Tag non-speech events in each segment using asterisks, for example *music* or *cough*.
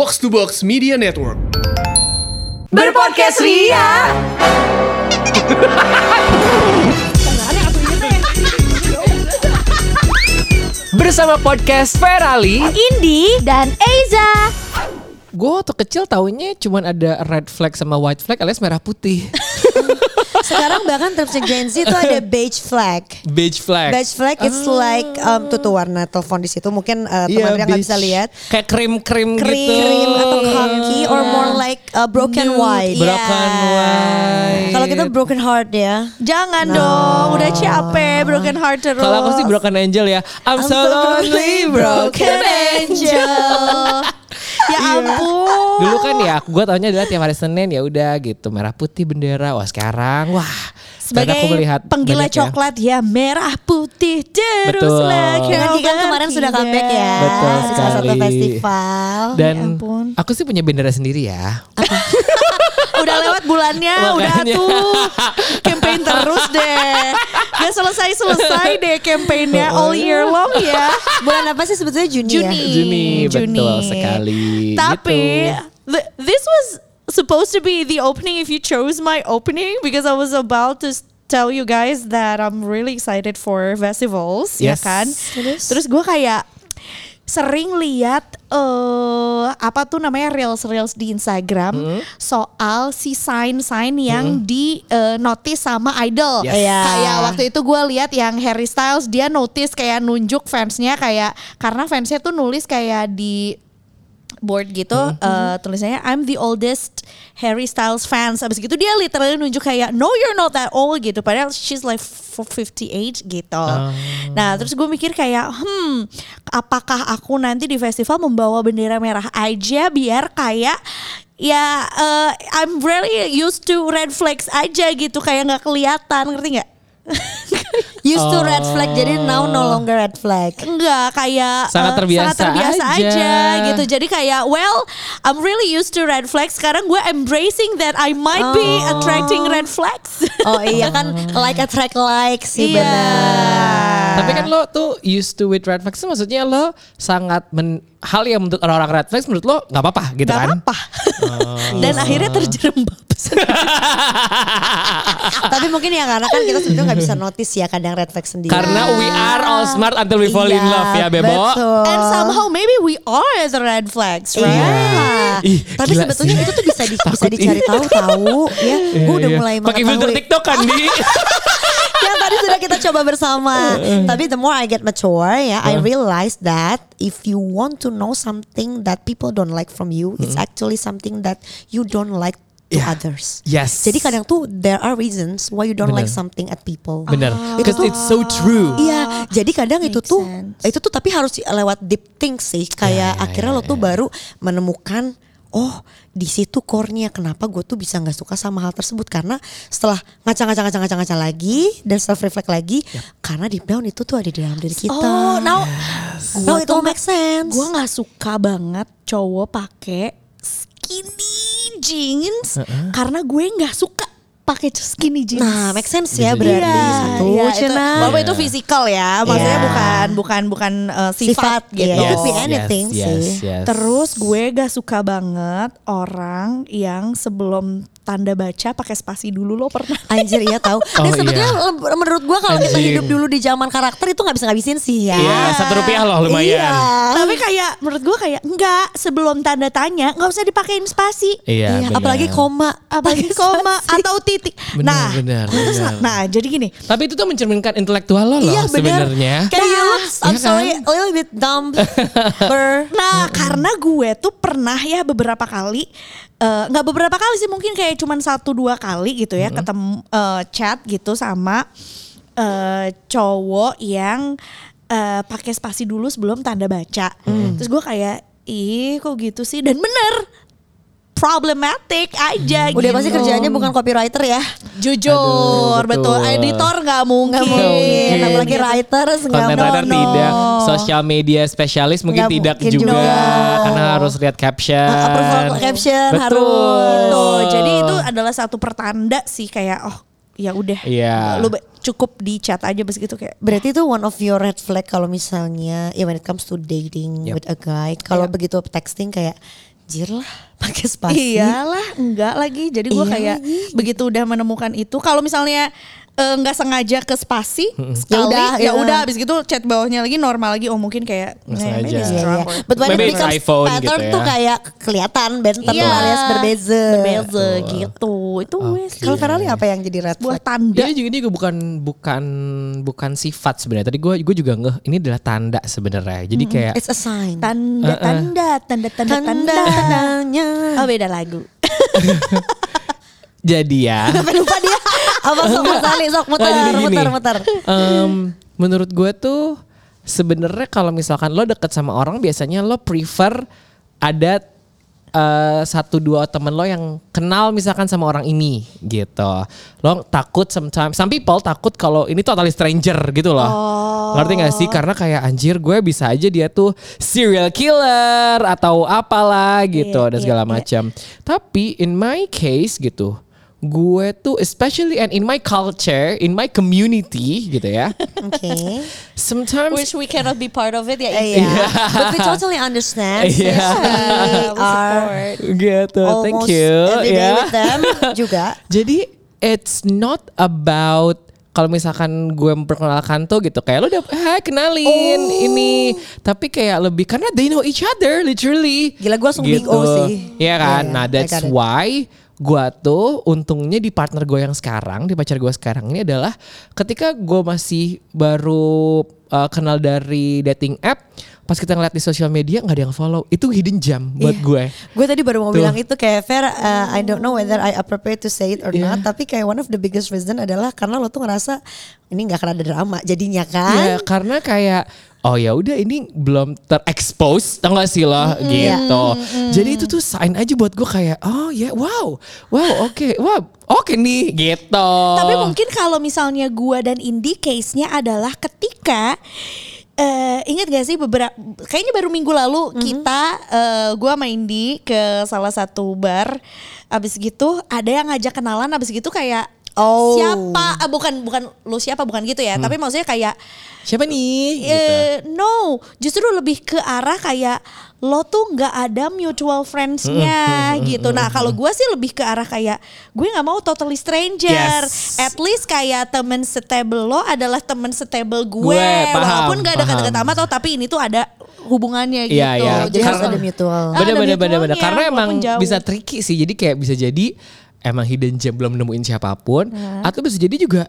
Box to Box Media Network. Berpodcast Ria. Bersama podcast Ferali Indi dan Eiza. Gue waktu kecil taunya cuman ada red flag sama white flag alias merah putih Sekarang bahkan terms and Gen Z itu ada *laughs* beige flag. Beige flag. Beige flag it's like um, tuh tuh warna telepon di situ. Mungkin uh, Iya, teman yang nggak bisa lihat. Kayak krim-krim gitu. Krim atau khaki or more like uh, broken white. Broken white. Kalau kita broken heart ya. Jangan dong, udah capek broken heart terus. Kalau aku sih broken angel ya. I'm, so lonely broken *laughs* angel *laughs* Ya ampun. Dulu kan ya gue taunya adalah tiap hari Senin ya udah gitu merah putih bendera Wah sekarang wah Sebagai aku melihat penggila ya. coklat ya. merah putih teruslah Betul. Kau Gigan kemarin sudah comeback ya. Betul salah satu sekali. festival. Dan Ya ampun. aku sih punya bendera sendiri ya *laughs* Udah lewat bulannya, udah tuh campaign terus deh. Gak selesai-selesai deh campaignnya all year long ya. Bulan apa sih sebetulnya Juni, Juni. ya? Juni, Juni. betul sekali Tapi gitu. th- this was supposed to be the opening if you chose my opening because I was about to tell you guys that I'm really excited for festivals ya Yes. kan. Terus? Terus gue kayak sering lihat eh apa tuh namanya reels reels di Instagram Hmm. soal si sign sign yang di eh, notice sama idol. Yes. Iya. Kayak waktu itu gue lihat yang Harry Styles dia notice kayak nunjuk fansnya kayak karena fansnya tuh nulis kayak di board gitu eh, tulisannya I'm the oldest Harry Styles fans. Abis gitu dia literally nunjuk kayak no you're not that old gitu. Padahal she's like f- 58 gitu. Nah terus gue mikir kayak hmm apakah aku nanti di festival membawa bendera merah aja biar kayak ya eh, I'm really used to red flags aja gitu kayak nggak kelihatan. Ngerti nggak *laughs* Used to red flag jadi now no longer red flag. Enggak kayak Sangat eh, terbiasa sangat terbiasa aja. aja. gitu. Jadi kayak well, I'm really used to red flags. Sekarang gue embracing that I might be Oh. attracting red flags. *laughs* Oh iya kan like attract like sih Iya. benar. Tapi kan lo tuh used to with red flags maksudnya lo sangat men, hal yang menurut orang-orang red flags menurut lo nggak apa-apa gitu Gak kan? apa-apa. *laughs* Dan akhirnya terjerembab. Tapi mungkin ya karena kan kita sebetulnya nggak bisa notice ya kadang red flag sendiri. Karena we are all smart until we fall in Iya, love ya Bebo. Betul. And somehow maybe we are the red flags, right? Iya. Ih, Tapi sebetulnya sih. itu tuh bisa di, bisa Takut dicari tahu tahu ya. Gue udah Iya, mulai iya. Pakai filter. TikTok kan di. *laughs* yang tadi sudah kita coba bersama. Tapi the more I get mature ya, I realize that if you want to know something that people don't like from you, it's actually something that you don't like to Yeah. others. Yes. Jadi kadang tuh there are reasons why you don't like Bener. something at people. Bener. Because tuh- it's so true. Iya, jadi kadang itu Makes tuh sense. itu tuh tapi harus lewat deep think sih. Kayak Ya, ya, akhirnya ya, lo tuh baru menemukan oh di situ core-nya kenapa gue tuh bisa nggak suka sama hal tersebut karena setelah ngaca-ngaca-ngaca-ngaca lagi dan self reflect lagi karena deep down itu tuh ada di dalam diri kita. Oh, now No, gua it tuh all makes sense. Gue nggak suka banget cowok pakai skinny jeans karena gue nggak suka pakai skinny jeans. Nah, make sense ya Bisa berarti Iya, satu iya, itu, walaupun itu fisikal ya, maksudnya Iya. bukan bukan bukan uh, sifat, Sifat, gitu. iya. It could be anything sih. Terus gue gak suka banget orang yang sebelum tanda baca pakai spasi dulu lo pernah? *laughs* Anjir iya tahu. Dan Oh, sebetulnya iya. menurut gua kalau kita hidup dulu di zaman karakter itu nggak bisa ngabisin sih ya. Iya, satu rupiah loh lumayan. Iya. Tapi kayak menurut gue kayak enggak sebelum tanda tanya nggak usah dipakein spasi. Iya, Iya, apalagi koma, Apalagi koma atau titik. Benar, nah, benar, terus benar. nah jadi gini. Tapi itu tuh mencerminkan intelektual lo loh Iya benar. sebenarnya. Kayak you look, I'm Iya kan? sorry, a little bit dumb. *laughs* Nah, karena gue tuh pernah ya beberapa kali eh, nggak beberapa kali sih mungkin kayak cuman satu dua kali gitu ya ketemu eh, chat gitu sama eh, cowok yang eh, pakai spasi dulu sebelum tanda baca. Terus gue kayak ih kok gitu sih? Dan bener problematic aja Udah gitu. pasti kerjaannya bukan copywriter ya. Jujur, Aduh, betul. betul. Editor nggak mungkin. Nggak mungkin. Mungkin. Apalagi writers nggak Content writer tidak, social media spesialis mungkin Nggak tidak mungkin juga, juga. karena harus lihat caption. Approval caption Betul. harus. Gitu. Jadi itu adalah satu pertanda sih kayak oh ya udah. Iya. Lu cukup di chat aja bes gitu kayak Berarti itu one of your red flag kalau misalnya ya when it comes to dating Yep. with a guy. Kalau Iya. begitu texting kayak takjir lah pakai spasi. Iyalah, enggak lagi. Jadi gue Iya kayak lagi. begitu udah menemukan itu, kalau misalnya eh, nggak sengaja ke spasi sekali, udah, ya ya. udah habis gitu chat bawahnya lagi normal lagi. Oh mungkin kayak Nggak "Nah, maybe sengaja. it's iya. trouble." But when Maybe it becomes iPhone pattern gitu ya. tuh kayak kelihatan benten Iya. alias berbeza. Berbeza gitu. Itu wes Kalau Ferrari apa yang jadi red buah flag? tanda. Ini juga ini juga bukan bukan bukan sifat sebenarnya. Tadi gue gue juga ngeh ini adalah tanda sebenarnya. Jadi kayak It's a sign. Tanda, tanda, tanda, tanda, tanda, Tanda-tandanya. Oh beda lagu. *laughs* jadi ya. Lupa dia. Apa sok Sali, sok muter, Nggak, jadi gini. muter, muter. Em, menurut gue tuh sebenarnya kalau misalkan lo deket sama orang biasanya lo prefer ada eh, satu dua temen lo yang kenal misalkan sama orang ini gitu. Lo takut sometimes, some people takut kalau ini totally stranger gitu loh. Ngerti gak sih? Karena kayak anjir gue bisa aja dia tuh serial killer atau apalah gitu Iya, dan iya, segala iya. macam. Tapi in my case gitu, gue tuh especially and in my culture, in my community gitu ya. Oke. *laughs* Sometimes Wish we cannot be part of it ya. Iya. But we totally understand. *laughs* Iya. We *laughs* we are gitu. Thank you. every day ya. with them juga. Jadi it's not about kalau misalkan gue memperkenalkan tuh gitu kayak lo udah hai kenalin Oh. ini tapi kayak lebih karena they know each other literally Gila, gue langsung big O sih. Iya kan Iya, nah that's why gue tuh untungnya di partner gue yang sekarang di pacar gue sekarang ini adalah ketika gue masih baru uh, kenal dari dating app pas kita ngeliat di sosial media nggak ada yang follow itu hidden gem buat Iya. gue Gue tadi baru mau Tuh. bilang itu kayak Fer, uh, I don't know whether I appropriate to say it or Iya. not, tapi kayak one of the biggest reason adalah karena lo tuh ngerasa ini nggak akan ada drama jadinya Ya kan? karena kayak oh ya udah ini belum terekspos tau gak sih lo gitu. Jadi itu tuh sign aja buat gue kayak oh ya wow wow oke wow oke nih gitu. Tapi mungkin kalau misalnya gua dan Indi case-nya adalah ketika eh ingat gak sih beberapa kayaknya baru minggu lalu kita eh gua sama Indi ke salah satu bar abis gitu ada yang ngajak kenalan abis gitu kayak Oh. siapa ah, bukan bukan lu siapa bukan gitu ya tapi maksudnya kayak siapa nih? Gitu. eh no justru lebih ke arah kayak lo tuh nggak ada mutual friends-nya gitu. Nah kalau gue sih lebih ke arah kayak gue nggak mau totally stranger. Yes. At least kayak temen stable lo adalah temen stable gue. Gue, paham, Walaupun nggak ada dekat-dekat amat oh tapi ini tuh ada hubungannya gitu. Iya, iya. Jadi harus ada mutual. Ah, ada Bener bener bener bener mutualnya, karena emang jauh. bisa tricky sih. Jadi kayak bisa jadi emang hidden gem belum nemuin siapa pun atau bisa jadi juga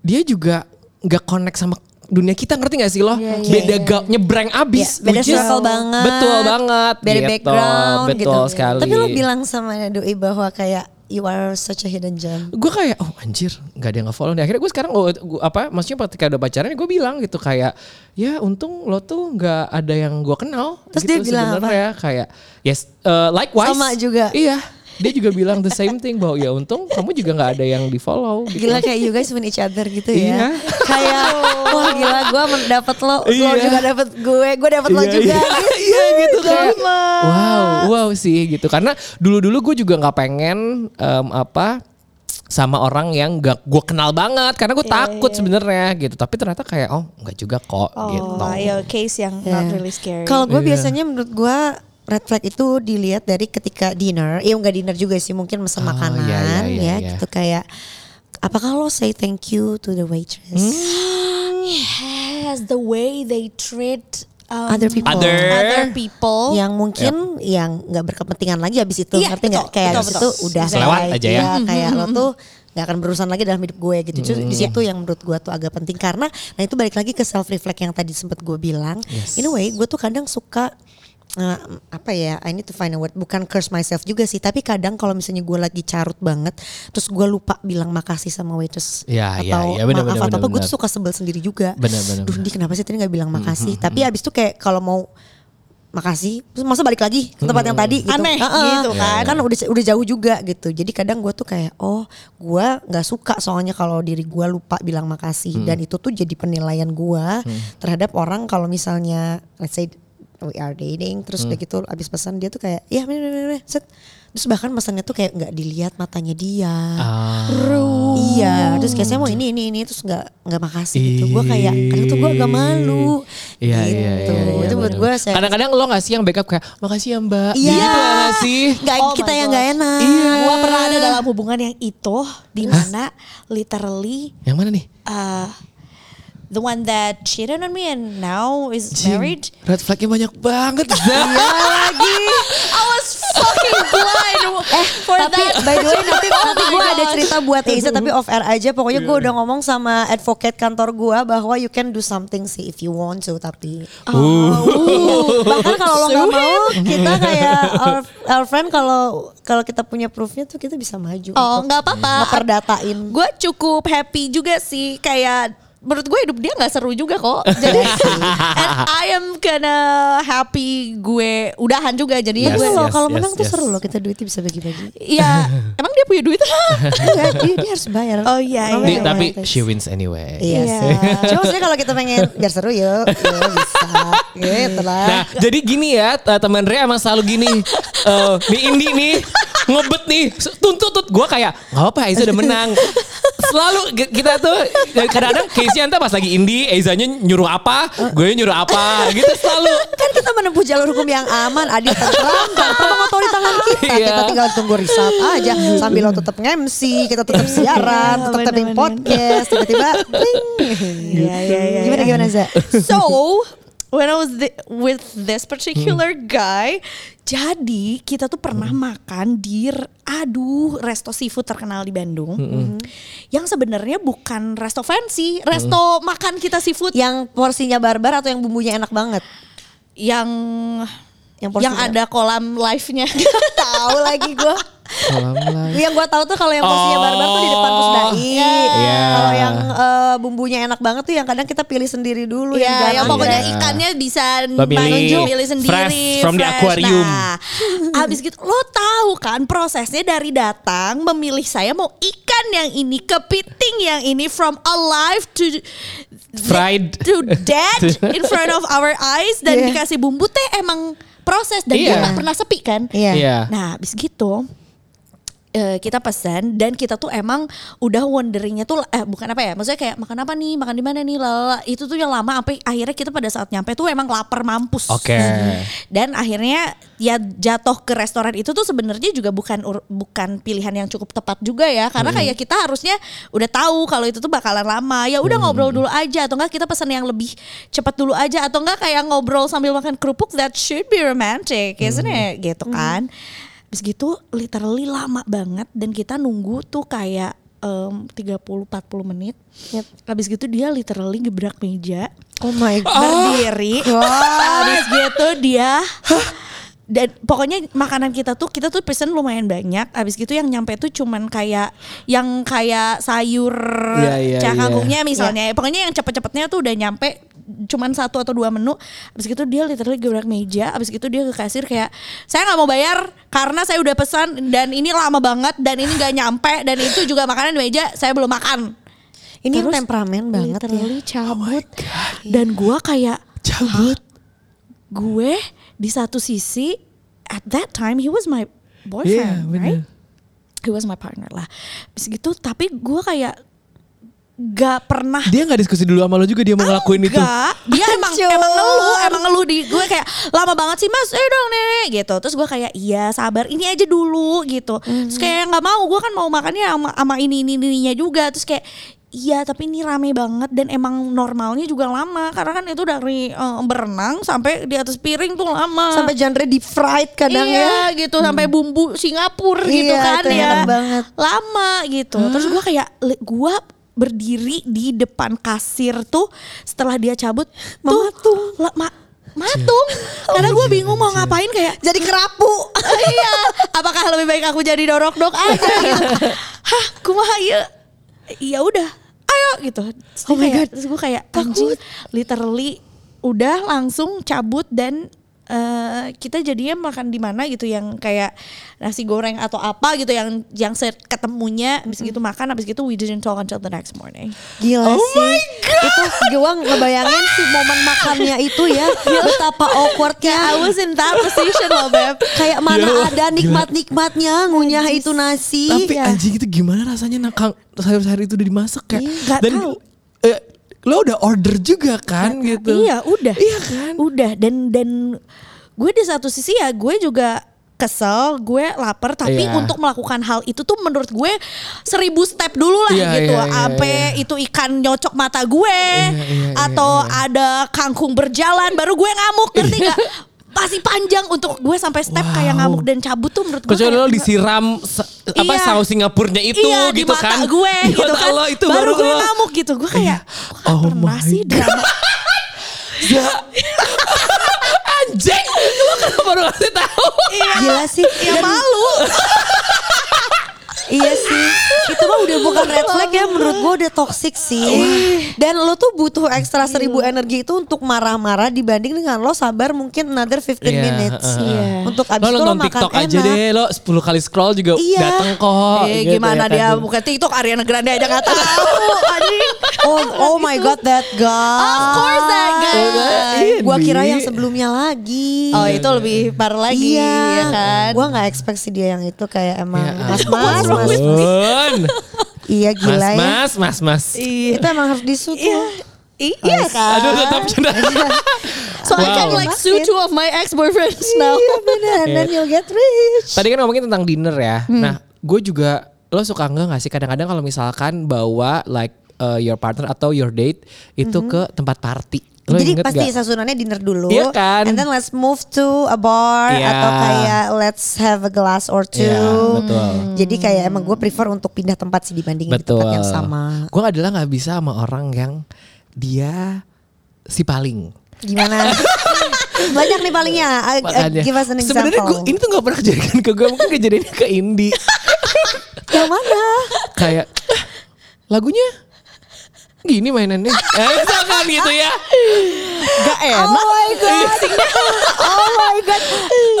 dia juga nggak connect sama dunia kita ngerti gak sih lo? Iya, iya, beda iya. ga- nyebrang abis. Iya, beda circle banget. Betul banget. Beda gitu. background Betul gitu. sekali. Tapi lo bilang sama Doi bahwa kayak you are such a hidden gem. gue kayak oh anjir nggak ada yang nge-follow nih akhirnya gue sekarang oh, gua- apa maksudnya ketika udah pacaran gue bilang gitu kayak ya untung lo tuh nggak ada yang gue kenal Terus gitu dia bilang apa? sebenarnya kayak yes uh, likewise Sama juga. iya dia juga bilang the same thing bahwa ya untung kamu juga nggak ada yang di follow gitu. Gila kayak you guys win each other gitu Iya. ya. kayak *laughs* wah gila gue dapat lo, lo Iya. juga dapat gue, gue dapat lo Iya, juga. iya. gitu. *laughs* Iya gitu kayak Gemes. wow wow sih gitu karena dulu dulu gue juga nggak pengen em, apa sama orang yang gak gue kenal banget karena gue takut sebenarnya gitu tapi ternyata kayak oh nggak juga kok Oh, gitu iya case yang Iya. not really scary. Kalau gue Iya. biasanya menurut gue red flag itu dilihat dari ketika dinner, iya enggak dinner juga sih, mungkin pesan Oh, makanan iya, iya, iya, ya, iya. gitu kayak apakah lo say thank you to the waitress, Hmm. *gasps* yes, the way they treat um, other people, Other. other people. yang mungkin yang nggak berkepentingan lagi abis itu, Iya, ngerti nggak? Kayak betul, abis betul. itu udah Selewat selesai. aja ya. Iya, kayak lo tuh nggak akan berurusan lagi dalam hidup gue gitu. Justru Hmm. di situ yang menurut gue tuh agak penting karena, nah itu balik lagi ke self reflect yang tadi sempat gue bilang. Yes. In a way, gue tuh kadang suka eh, apa ya I need to find a word. Bukan curse myself juga sih tapi kadang kalau misalnya gue lagi carut banget terus gue lupa bilang makasih sama waitress Ya, ya, atau ya, bener, maaf bener, atau apa gue tuh suka sebel sendiri juga. Bener, bener, Duh, bener. Di kenapa sih tadi nggak bilang makasih? Tapi abis itu kayak kalau mau makasih terus masa balik lagi ke tempat yang tadi gitu. Aneh Heeh. gitu kan. kan udah udah jauh juga gitu. Jadi kadang gue tuh kayak oh gue nggak suka soalnya kalau diri gue lupa bilang makasih. Dan itu tuh jadi penilaian gue terhadap orang kalau misalnya let's say we are dating terus udah gitu abis pesan dia tuh kayak ya bener bener bener. Set. Terus bahkan pesannya tuh kayak nggak dilihat matanya dia. Ah. iya terus kayak saya mau ini ini ini terus nggak nggak makasih gitu. Gue kayak kadang tuh gue agak malu. Iya, gitu iya, iya, iya, itu buat gue saya Kadang-kadang lo gak sih yang backup kayak makasih ya mbak. Iya. Gitu gak sih? nggak Oh kita yang nggak enak. Iya. Gua pernah ada dalam hubungan yang itu di mana literally Yang mana nih? uh, the one that cheated on me and now is married. Red flagnya banyak banget. *laughs* Iya lagi I was fucking blind *laughs* Eh, for tapi that. by the way nanti Oh *laughs* nanti gue ada cerita buat Eiza tapi off air aja. Pokoknya gue Iya. udah ngomong sama advocate kantor gue bahwa you can do something sih if you want to tapi Uh. bahkan kalau lo nggak mau kita kayak our, our friend kalau kalau kita punya proofnya tuh kita bisa maju. Oh nggak apa-apa. Ngeperdatain. Gue cukup happy juga sih kayak menurut gue hidup dia nggak seru juga kok. Jadi *laughs* and I am gonna happy gue udahan juga jadi Yes, gue Tapi loh yes, kalau yes, menang tuh yes. seru loh kita duitnya bisa bagi-bagi. Iya, *laughs* emang dia punya duit? Enggak, dia, dia harus bayar. Oh, iya, Namanya Di- tapi royalties. she wins anyway. Iya Iya. sih. Cuma maksudnya kalau kita pengen biar seru yuk, ya bisa. Gitu lah. Nah, jadi gini ya, t- teman Rea emang selalu gini. Eh, nih Indi nih ngebet nih, tuntut tut gue kayak nggak apa Aiza udah menang. Selalu kita tuh kadang-kadang case-nya entah pas lagi Indi, Aizanya nyuruh apa, gue nyuruh apa, gitu selalu. kan kita menempuh jalur hukum yang aman, adil tentram, dan pernah mengotori tangan kita. Iya. Kita tinggal tunggu riset aja sambil lo tetap nge-MC, kita tetap siaran, Iya, tetap bener-bener. podcast, tiba-tiba. Iya, iya, iya, Gimana iya. gimana Za? so when I was thi- with this particular guy, jadi kita tuh pernah makan di aduh resto seafood terkenal di Bandung, yang sebenarnya bukan resto fancy, resto makan kita seafood. Yang porsinya barbar atau yang bumbunya enak banget? yang Yang yang ada kolam live-nya. *laughs* Tahu lagi gue. *laughs* Lain. Yang gue tahu tuh kalau yang porsinya Oh. barbar tuh di depan pusdai. Iya. Kalau yang eh, bumbunya enak banget tuh yang kadang kita pilih sendiri dulu. Iya, yang jarang pokoknya Iya. ikannya bisa Lo milih pilih sendiri, fresh from the aquarium. Nah, abis gitu, lo tahu kan prosesnya dari datang memilih saya mau ikan yang ini, kepiting yang ini from alive to Fried. to dead in front of our eyes dan Iya. dikasih bumbu teh emang proses dan Iya. dia nggak pernah sepi kan? Iya. Iya. Nah, abis gitu eh, kita pesan dan kita tuh emang udah wonderingnya tuh eh bukan apa ya maksudnya kayak makan apa nih? Makan di mana nih? Lala itu tuh yang lama sampai akhirnya kita pada saat nyampe tuh emang lapar mampus. Oke. *laughs* dan akhirnya ya jatuh ke restoran itu tuh sebenarnya juga bukan bukan pilihan yang cukup tepat juga ya. Karena kayak kita harusnya udah tahu kalau itu tuh bakalan lama. Ya udah ngobrol dulu aja. Atau enggak kita pesan yang lebih cepat dulu aja. Atau enggak kayak ngobrol sambil makan kerupuk that should be romantic isn't it? Gitu kan Habis gitu literally lama banget dan kita nunggu tuh kayak em, 30-40 menit. Yep. Habis gitu dia literally gebrak meja Oh my *laughs* god. berdiri. Habis gitu dia dan pokoknya makanan kita tuh kita tuh pesen lumayan banyak. Habis gitu yang nyampe tuh cuman kayak yang kayak sayur iya, cah iya. kangkungnya misalnya. Pokoknya yang cepet-cepetnya tuh udah nyampe cuman satu atau dua menu. Habis gitu dia literally gebrak meja. Habis gitu dia ke kasir kayak saya nggak mau bayar karena saya udah pesan dan ini lama banget dan ini nggak nyampe dan itu juga makanan di meja saya belum makan. Ini Terus temperamen banget ya. literally cabut dan gua kayak cabut gue di satu sisi at that time he was my boyfriend bener. right he was my partner lah Terus gitu tapi gua kayak gak pernah Dia nggak diskusi dulu sama lo juga dia mau ngelakuin itu. Dia *laughs* emang Hancur. emang ngeluh, emang ngeluh di gue kayak lama banget sih mas, eh dong nenek gitu. Terus gue kayak iya sabar, ini aja dulu gitu. Terus kayak nggak mau, gue kan mau makannya sama, sama ini ini ininya juga. Terus kayak iya tapi ini rame banget dan emang normalnya juga lama karena kan itu dari eh, berenang sampai di atas piring tuh lama. Sampai genre deep fried kadang iya ya. gitu sampai bumbu Singapura gitu Iya, kan itu ya banget. lama gitu terus gue kayak gue berdiri di depan kasir tuh setelah dia cabut tuh la- ma- matung. Karena gue bingung mau ngapain kayak Jadi kerapu. *laughs* iya. Apakah lebih baik aku jadi dorok dok aja gitu? Hah kumaha iya. Ya udah ayo gitu. Terus Oh my kayak- God. terus gue kayak anjing literally udah langsung cabut dan eh, kita jadinya makan di mana gitu yang kayak nasi goreng atau apa gitu yang yang set ketemunya habis gitu makan habis gitu we didn't talk until the next morning. Gila sih. Itu gue ngebayangin sih momen makannya itu ya. *laughs* Betapa awkwardnya. I was in that position loh, Beb. Kayak mana Gila. ada nikmat-nikmatnya ngunyah itu nasi. Tapi Ya. anjing itu gimana rasanya nakang sayur-sayur itu udah dimasak kayak Iya, nggak dan tahu. eh, lo udah order juga kan gitu. Iya, udah. Iya kan? Udah dan dan gue di satu sisi ya gue juga kesel, gue lapar, tapi Iya. untuk melakukan hal itu tuh menurut gue seribu step dulu lah Iya, gitu. iya, iya, Sampai itu ikan nyocok mata gue, iya, atau ada kangkung berjalan, baru gue ngamuk, ngerti gak? Pasti panjang untuk gue sampai step kayak Wow. ngamuk dan cabut tuh menurut gue. Kecuali kayak- lo disiram sa- apa Iya. saus Singapurnya itu iya, gitu di mata kan. gue Di gitu kan. lo itu baru, baru, gue lo. ngamuk gitu. Gue kayak kok gak Oh pernah my sih drama Ya. *laughs* Anjing, lo kenapa baru ngasih tahu? Gila sih. ya Dan- malu. Iya sih. Itu mah udah bukan red flag ya menurut gue udah toxic sih. Dan lo tuh butuh ekstra seribu energi itu untuk marah-marah dibanding dengan lo sabar mungkin another 15 Iya, minutes. heeh, heeh. Untuk abis Lo itu lo nonton makan TikTok enak. aja deh, lo 10 kali scroll juga Iya. dateng kok. eh gitu gimana ya kan. dia buka TikTok Ariana Grande aja gak tahu *laughs* anjing. Oh, oh my god that guy. Of course that guy. Iya, Gua kira yang sebelumnya lagi. Oh itu lebih parah lagi iya. ya kan. Gua nggak expect sih dia yang itu kayak emang Ya mas ampun. mas mas. Iya Mas, gila ya. mas, mas, mas. Iya. Itu emang harus disut Iya. Iya kan. Aduh tetap canda. So I can Wow. like sue two of my ex boyfriends now. Iya bener, and then you'll get rich. Tadi kan ngomongin tentang dinner ya. Hmm. Nah, gue juga lo suka nggak nggak sih kadang-kadang kalau misalkan bawa like uh, your partner atau your date itu ke tempat party. Lo Hmm. Jadi pasti nggak? sasunannya dinner dulu. Iya kan? And then let's move to a bar Iya. atau kayak let's have a glass or two. Iya, betul. Jadi kayak emang gue prefer untuk pindah tempat sih dibandingin di Betul. tempat yang sama. Gue adalah nggak bisa sama orang yang dia si paling. Gimana? *laughs* Banyak nih palingnya. Uh, uh, give us an example. Sebenarnya gue ini tuh gak pernah kejadian ke gue, mungkin kejadiannya ke Indi. *laughs* Yang mana? Kayak "Ah, lagunya gini mainannya. *laughs* Eh, misalkan gitu ya. Gak enak. Oh my god. *laughs* oh my god.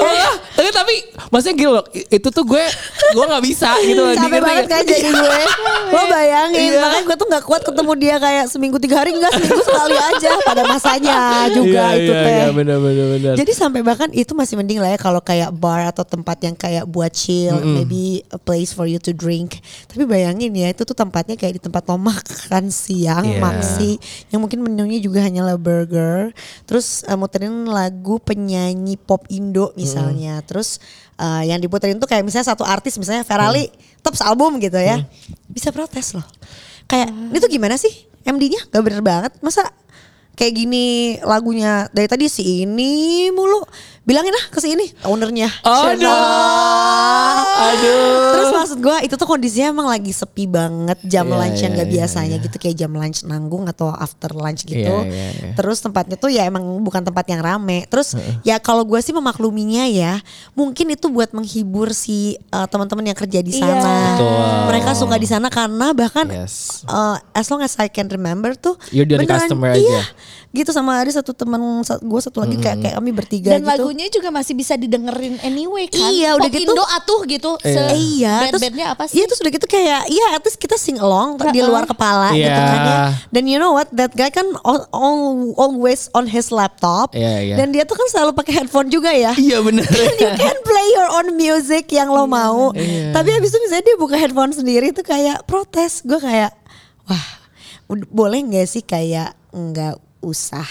Oh, tapi tapi maksudnya gini loh, itu tuh gue gue nggak bisa gitu loh. *laughs* Capek banget nggak? kan jadi gue Lo bayangin Iya. Makanya gue tuh gak kuat ketemu dia kayak seminggu tiga hari Enggak seminggu sekali aja Pada masanya juga Iya, itu iya, teh Iya, benar benar. Jadi sampai bahkan itu masih mending lah ya kalau kayak bar atau tempat yang kayak buat chill, maybe a place for you to drink. Tapi bayangin ya itu tuh tempatnya kayak di tempat lo makan siang, Iya. maksi, yang mungkin menunya juga hanyalah burger. Terus eh, muterin lagu penyanyi pop Indo misalnya. Terus eh, yang diputerin tuh kayak misalnya satu artis misalnya Ferali top album gitu ya. Bisa protes loh. Kayak ini tuh gimana sih? MD-nya gak bener banget. Masa kayak gini lagunya dari tadi si ini mulu bilangin lah ke si ini ownernya Aduh. Aduh. terus maksud gue itu tuh kondisinya emang lagi sepi banget jam Iya, lunch yang iya, gak iya, biasanya iya. gitu kayak jam lunch nanggung atau after lunch gitu Iya, iya, iya. terus tempatnya tuh ya emang bukan tempat yang rame terus ya kalau gue sih memakluminya ya mungkin itu buat menghibur si uh, teman-teman yang kerja di Iya. sana Betul. mereka suka di sana karena bahkan Yes. uh, as long as I can remember tuh You're the beneran, customer iya, aja. Gitu sama ada satu teman gue satu lagi kayak kayak kami bertiga Dan gitu lagunya juga masih bisa didengerin anyway kan. Iya, udah Pop gitu. Indo atuh gitu. Iya. Se iya terus band-bandnya apa sih? Iya terus udah gitu kayak Iya least kita sing along Di luar kepala Iya. gitu kan ya Dan you know what That guy kan all, all- Always on his laptop Iya, iya. Dan dia tuh kan selalu pakai headphone juga ya Iya benar. *laughs* You can play your own music Yang lo mau Iya. Tapi habis itu misalnya dia buka headphone sendiri Tuh kayak protes Gue kayak Wah boleh gak sih kayak Nggak usah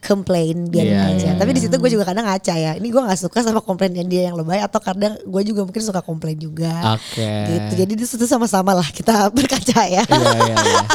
komplain biarin Iya, aja. iya, Tapi di situ gue juga kadang ngaca ya. Ini gue nggak suka sama komplainnya dia yang lebay atau kadang gue juga mungkin suka komplain juga. Oke. Gitu. Jadi di situ sama-sama lah kita *laughs* berkaca ya. Iya iya iya. *laughs*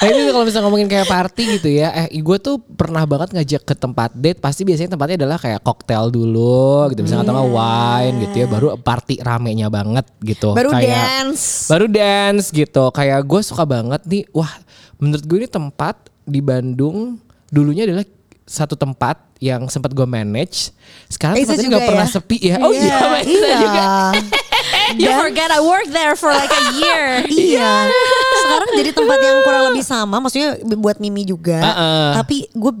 Nah ini kalau misalnya ngomongin kayak party gitu ya, eh gue tuh pernah banget ngajak ke tempat date, pasti biasanya tempatnya adalah kayak koktail dulu gitu, misalnya atau nggak wine gitu ya, baru party ramenya banget gitu. Baru Kayak- dance. Baru dance gitu, kayak gue suka banget nih, wah menurut gue ini tempat di Bandung dulunya adalah satu tempat yang sempat gue manage, sekarang Isa tempatnya nggak pernah ya? sepi ya. Oh iya, Mbak Isa iya. juga. *laughs* You forget I worked there for like a year. *laughs* Iya. Sekarang jadi tempat yang kurang lebih sama, maksudnya buat Mimi juga. Uh-uh. Tapi gue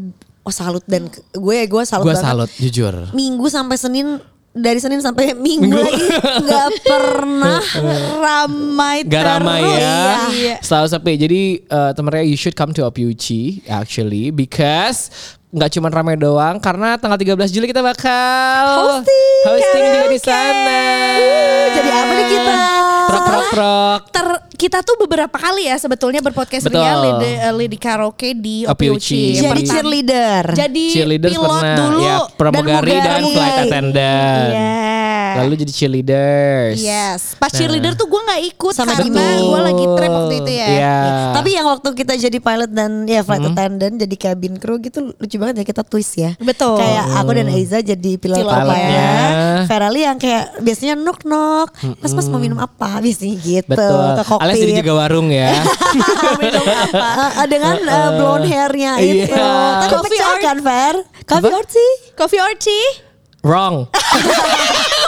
oh salut dan gue gue salut Gue salut jujur. Minggu sampai Senin dari Senin sampai *laughs* Minggu, lagi nggak *laughs* pernah *laughs* ramai Gak ramai terus. ya. Iya. Selalu sepi. Jadi uh, teman-teman you should come to Opiuchi actually because nggak cuma ramai doang karena tanggal 13 Juli kita bakal Hosting hosting juga di sana. Jadi apa nih kita? Prok prok prok. Ter, kita tuh beberapa kali ya sebetulnya berpodcast Betul. ria Lidi, eh, Lidi karaoke di Opiuchi. Jadi cheerleader. Jadi Cheerleaders pilot pernah dulu ya pramugari dan, pramugari. flight attendant. Iya. Lalu jadi cheerleaders. Yes, pas Nah. cheerleader tuh gue nggak ikut Sama karena gue lagi trip waktu itu ya. Iya. Tapi yang waktu kita jadi pilot dan ya flight attendant jadi cabin crew gitu lucu banget ya kita twist ya. Betul. Kayak aku dan Aiza jadi pilot Pilot Pilotnya. ya. Ferali yang kayak biasanya knock knock. Mas mas mau minum apa? Biasanya gitu. Betul. Ke kokpit. Alias jadi jaga warung ya. *laughs* Minum apa? Ah, *laughs* dengan uh, blonde hairnya Iya. itu. Tapi Coffee pecah kan Fer? Coffee or tea? Coffee or tea? Wrong. *laughs*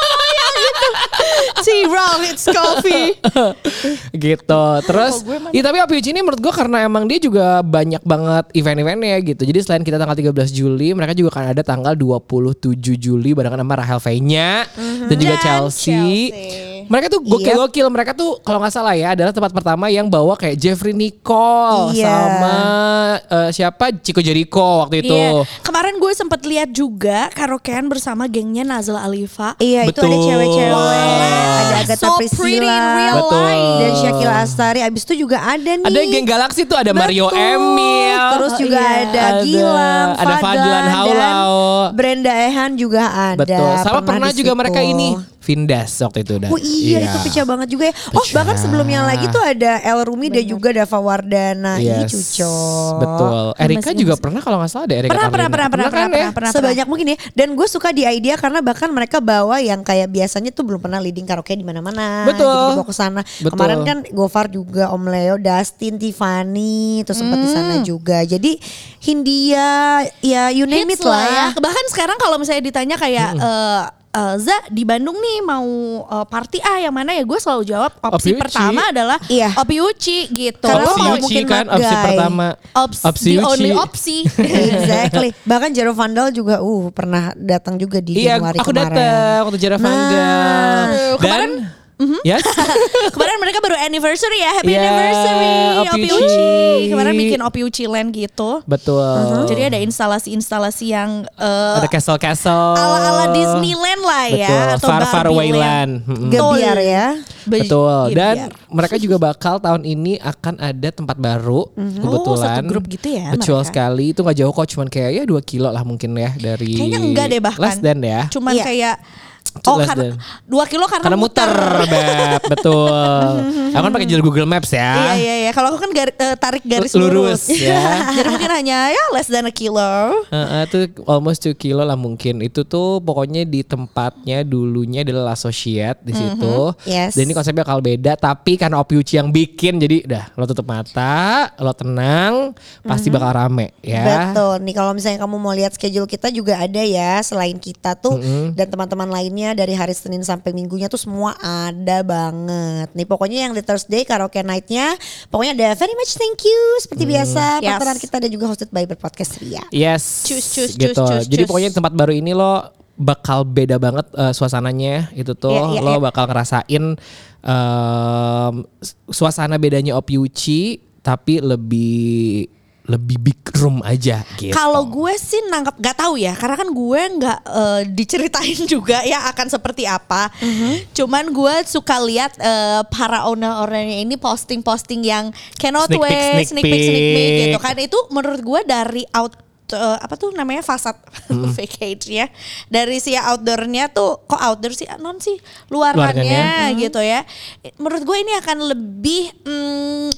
*laughs* Tea wrong, it's coffee. *laughs* gitu. Terus, Oh, ya tapi OPUC ini menurut gue karena emang dia juga banyak banget event-eventnya gitu. Jadi selain kita tanggal 13 Juli, mereka juga akan ada tanggal 27 Juli barengan sama Rahel V-nya dan juga Dan Chelsea. Chelsea. Mereka tuh gokil-gokil. Mereka tuh kalau nggak salah ya adalah tempat pertama yang bawa kayak Jeffrey Nicole Iya. sama eh, siapa Chico Jericho waktu itu. Iya. Kemarin gue sempet lihat juga karaokean bersama gengnya Nazla Alifa. Iya itu ada Betul. cewek-cewek, Wow. ada Agatha So pretty in Priscilla, real Betul. life. dan Shakila Astari. Abis itu juga ada nih. Ada geng Galaxy tuh ada Mario Betul. Emil. Terus juga Oh, iya. ada Ada- Gilang, ada Fadlan Haulau. dan Brenda Ehan juga ada. Betul. Sama pernah, di juga mereka ini Vindas waktu itu. Dan, Oh iya, itu pecah banget juga ya. Oh Pecah. bahkan sebelumnya lagi tuh ada El Rumi dan juga Dava Wardana. Ini Yes. cucok. Betul. Erika Masih- juga pernah kalau nggak salah ada Erika Pernah, pernah, pernah, pernah, kan pernah, ya? pernah, Sebanyak mungkin ya. Dan gue suka di idea karena bahkan mereka bawa yang kayak biasanya tuh belum pernah leading karaoke di mana-mana. Betul. Jadi dibawa ke sana. Betul. Kemarin kan Gofar juga, Om Leo, Dustin, Tiffany, terus sempat di sana juga. Jadi Hindia, ya you name Hits it lah. ya. Bahkan sekarang kalau misalnya ditanya kayak eh eh, Za di Bandung nih mau eh, party ah yang mana ya gue selalu jawab opsi Opi Uci. pertama adalah Iya. Opi Uci gitu. Karena Opsi mau Uci mungkin kan opsi pertama. Ops, Opsi the Uci. only opsi. *laughs* exactly. Bahkan Jero Vandal juga uh pernah datang juga di Iya, Januari aku kemarin. datang waktu Jara Vandal. Nah, Dan Yes. *laughs* Kemarin mereka baru anniversary ya, happy Iya, anniversary Opi Uci. Uci. Kemarin bikin Opi Uci Land gitu. Betul. Jadi ada instalasi-instalasi yang eh, ada castle-castle. ala-ala Disneyland lah ya Betul. atau Far Far Away Land. Gebiar ya. Be- Betul. Dan gebiar. mereka juga bakal tahun ini akan ada tempat baru kebetulan. Oh, satu grup gitu ya Betul mereka. sekali. Itu nggak jauh kok, cuman kayak ya 2 kilo lah mungkin ya dari. Kayaknya enggak deh bahkan. Less than ya. Cuman Iya. kayak Oh karena dua kilo karena, Karena muter, Beb. Betul. *laughs* Aku kan pakai jalur Google Maps ya. Iya iya iya. Kalau aku kan gar- eh, tarik garis Lurus, lurus. ya. *laughs* Jadi mungkin hanya ya less than a kilo. Heeh, itu almost 2 kilo lah mungkin. Itu tuh pokoknya di tempatnya dulunya adalah associate di situ. Yes. Dan ini konsepnya bakal beda tapi karena Opiuchi yang bikin jadi udah lo tutup mata, lo tenang, pasti bakal rame ya. Betul nih kalau misalnya kamu mau lihat schedule kita juga ada ya selain kita tuh dan teman-teman lainnya dari hari Senin sampai Minggunya tuh semua ada banget. Nih pokoknya yang di Thursday karaoke nightnya pokoknya ada very much thank you seperti biasa Yes. partneran kita dan juga hosted by Berpodcast Ria. Yes. Cus, cus, gitu. cus, cus, Jadi pokoknya tempat baru ini lo bakal beda banget eh, suasananya itu tuh Iya, iya, lo iya. bakal ngerasain em, suasana bedanya Opiuchi tapi lebih lebih big room aja gitu. Kalau gue sih nangkep gak tahu ya, karena kan gue nggak eh, diceritain *laughs* juga ya akan seperti apa. Mhm. Cuman gue suka lihat eh, para owner-ownernya ini posting-posting yang cannot Sneak peek, wait, sneak sneak peek, sneak peek peek. gitu kan. Itu menurut gue dari out eh, apa tuh namanya fasad Mhm. *laughs* vacate ya dari si outdoornya tuh kok outdoor sih non sih luarannya Luarannya. gitu ya menurut gue ini akan lebih mm,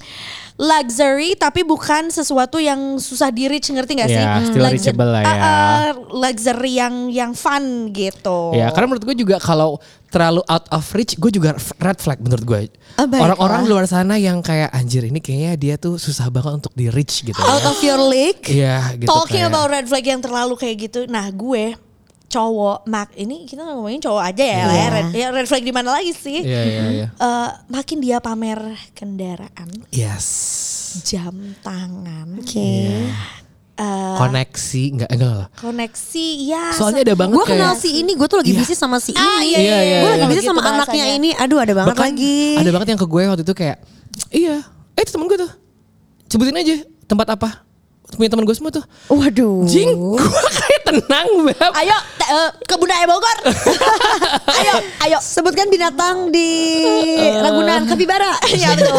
luxury tapi bukan sesuatu yang susah di reach ngerti gak sih? Ya, still Luxury- reachable lah ya. Ah, ah, luxury yang yang fun gitu. Ya, karena menurut gue juga kalau terlalu out of reach, gue juga red flag menurut gue. Oh, baiklah. Orang-orang di luar sana yang kayak anjir ini kayaknya dia tuh susah banget untuk di reach gitu. Out of your league. Iya, gitu. Talking kayak- about red flag yang terlalu kayak gitu. Nah, gue cowok mak ini kita ngomongin cowok aja ya lah ya. Iya. Red, ya red flag di mana lagi sih? Iya, iya, iya. Eh, makin dia pamer kendaraan, Yes. jam tangan, Oke. Eh, koneksi enggak enggak lah. koneksi ya. Soalnya ada banget Gue kenal kayak si ini, gue tuh lagi Iya. bisnis sama si ini. Ah, iya, iya, iya, gue iya. lagi bisnis Gitu sama anaknya ini. Aduh ada banget Bahkan lagi. Ada banget yang ke gue waktu itu kayak iya, eh itu temen gue tuh. Sebutin aja tempat apa. Punya temen gue semua tuh. Waduh. Jing, gue *laughs* kayak tenang beb. Ayo te- eh, ke Budaya Bogor. *laughs* ayo, ayo. Sebutkan binatang di Ragunan Kapibara. *laughs* Ya betul.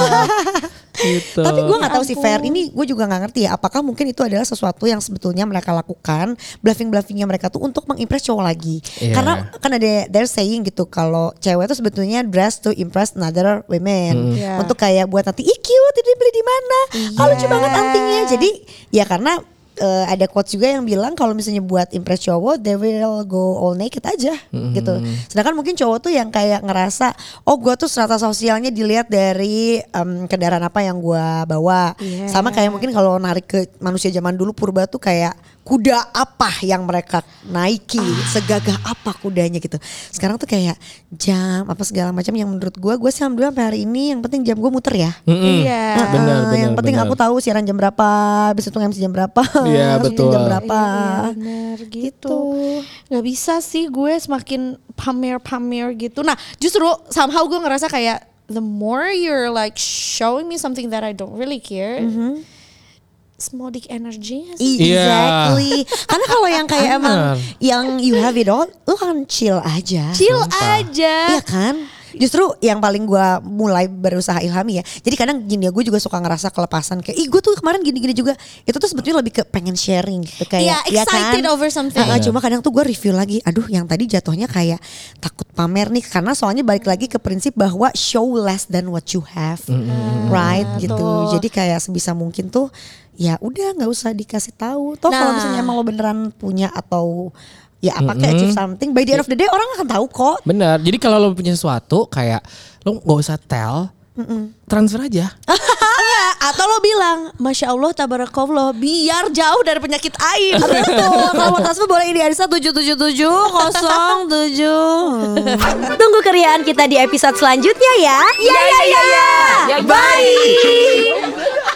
Gitu. Tapi gue nggak tahu sih fair. Ini gue juga nggak ngerti ya. Apakah mungkin itu adalah sesuatu yang sebetulnya mereka lakukan bluffing bluffingnya mereka tuh untuk mengimpress cowok lagi. Iya. Karena kan ada they're saying gitu kalau cewek tuh sebetulnya dress to impress another women. Iya. Untuk kayak buat nanti ih cute ini beli di mana? Oh lucu banget antingnya. Jadi ya karena eh, ada quotes juga yang bilang kalau misalnya buat impress cowok they will go all naked aja gitu. Sedangkan mungkin cowok tuh yang kayak ngerasa oh gue tuh strata sosialnya dilihat dari em, kendaraan apa yang gue bawa. Iya. Sama kayak mungkin kalau narik ke manusia zaman dulu purba tuh kayak kuda apa yang mereka naiki, segagah apa kudanya gitu. Sekarang tuh kayak jam apa segala macam yang menurut gue gue sih alhamdulillah sampai hari ini yang penting jam gue muter ya. Mm-mm. Iya. Nah, Benar, eh, yang benar, penting benar. aku tahu siaran jam berapa, besok MC jam berapa, Iya, *laughs* betul. jam berapa. Iya, bener gitu. Gak bisa sih gue semakin pamer-pamer gitu. Nah justru somehow gue ngerasa kayak the more you're like showing me something that I don't really care, small dick energinya sih. Iya. Exactly. Karena kalau yang kayak emang yang you have it all, lu kan chill aja. Chill Sumpah. aja. Iya kan? Justru yang paling gua mulai berusaha ilhami ya. Jadi kadang gini ya gue juga suka ngerasa kelepasan kayak ih gue tuh kemarin gini-gini juga. Itu tuh sebetulnya lebih ke pengen sharing gitu kayak Iya, ya kan? excited over something. Ah, cuma kadang tuh gue review lagi. Aduh yang tadi jatuhnya kayak takut pamer nih karena soalnya balik lagi ke prinsip bahwa show less than what you have. Right gitu. betul. Jadi kayak sebisa mungkin tuh ya udah nggak usah dikasih tahu. Toh kalau Nah. misalnya emang lo beneran punya atau ya apa kayak achieve something by the end of the day orang akan tahu kok. Bener. Jadi kalau lo punya sesuatu kayak lo nggak usah tell, transfer aja. Iya, *laughs* atau lo bilang, Masya Allah, tabarakallah, biar jauh dari penyakit air. Betul. *laughs* Kalau mau transfer boleh ini Arisa 777 07. Tunggu keriaan kita di episode selanjutnya ya. Ya ya ya. ya. Bye.